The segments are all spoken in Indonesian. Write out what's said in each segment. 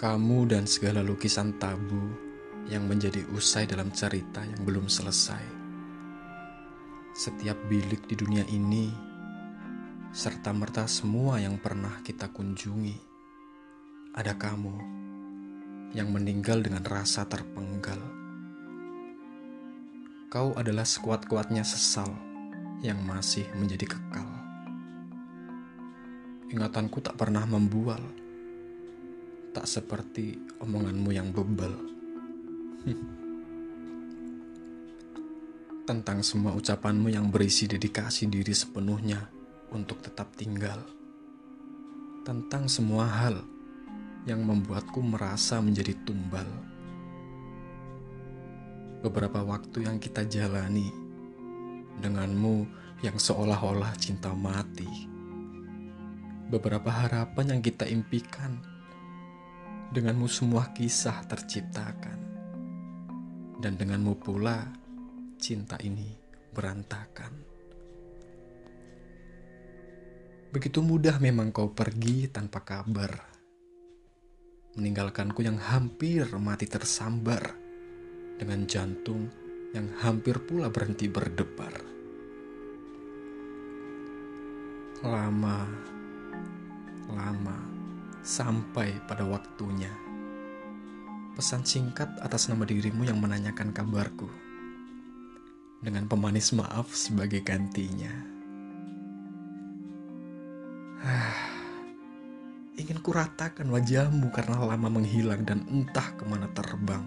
Kamu dan segala lukisan tabu yang menjadi usai dalam cerita yang belum selesai. Setiap bilik di dunia ini, serta merta semua yang pernah kita kunjungi, ada kamu yang meninggal dengan rasa terpenggal. Kau adalah sekuat-kuatnya sesal yang masih menjadi kekal. Ingatanku tak pernah membual tak seperti omonganmu yang bebal. Tentang semua ucapanmu yang berisi dedikasi diri sepenuhnya untuk tetap tinggal. Tentang semua hal yang membuatku merasa menjadi tumbal. Beberapa waktu yang kita jalani denganmu yang seolah-olah cinta mati. Beberapa harapan yang kita impikan Denganmu semua kisah terciptakan. Dan denganmu pula cinta ini berantakan. Begitu mudah memang kau pergi tanpa kabar. Meninggalkanku yang hampir mati tersambar dengan jantung yang hampir pula berhenti berdebar. Lama, lama sampai pada waktunya. Pesan singkat atas nama dirimu yang menanyakan kabarku. Dengan pemanis maaf sebagai gantinya. Ingin kuratakan wajahmu karena lama menghilang dan entah ke mana terbang.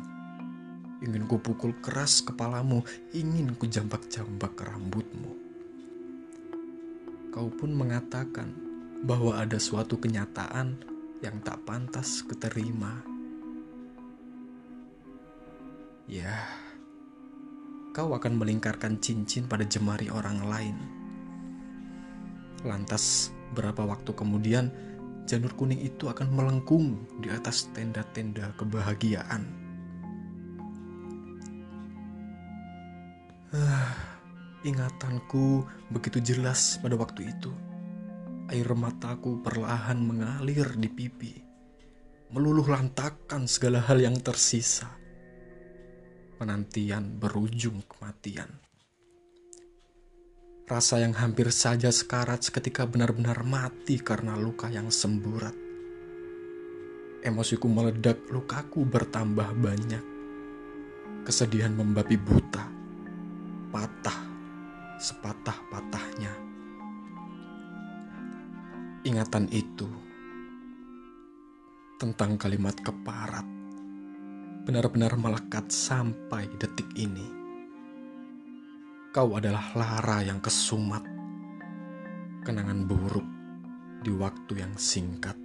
Ingin ku pukul keras kepalamu, ingin ku jambak-jambak rambutmu. Kau pun mengatakan bahwa ada suatu kenyataan yang tak pantas kuterima. Ya, kau akan melingkarkan cincin pada jemari orang lain. Lantas, berapa waktu kemudian janur kuning itu akan melengkung di atas tenda-tenda kebahagiaan. Ah, ingatanku begitu jelas pada waktu itu. Air mataku perlahan mengalir di pipi, meluluh lantakan segala hal yang tersisa. Penantian berujung kematian. Rasa yang hampir saja sekarat seketika benar-benar mati karena luka yang semburat. Emosiku meledak, lukaku bertambah banyak. Kesedihan membabi buta, patah, sepatah-patahnya ingatan itu tentang kalimat keparat benar-benar melekat sampai detik ini. Kau adalah lara yang kesumat, kenangan buruk di waktu yang singkat.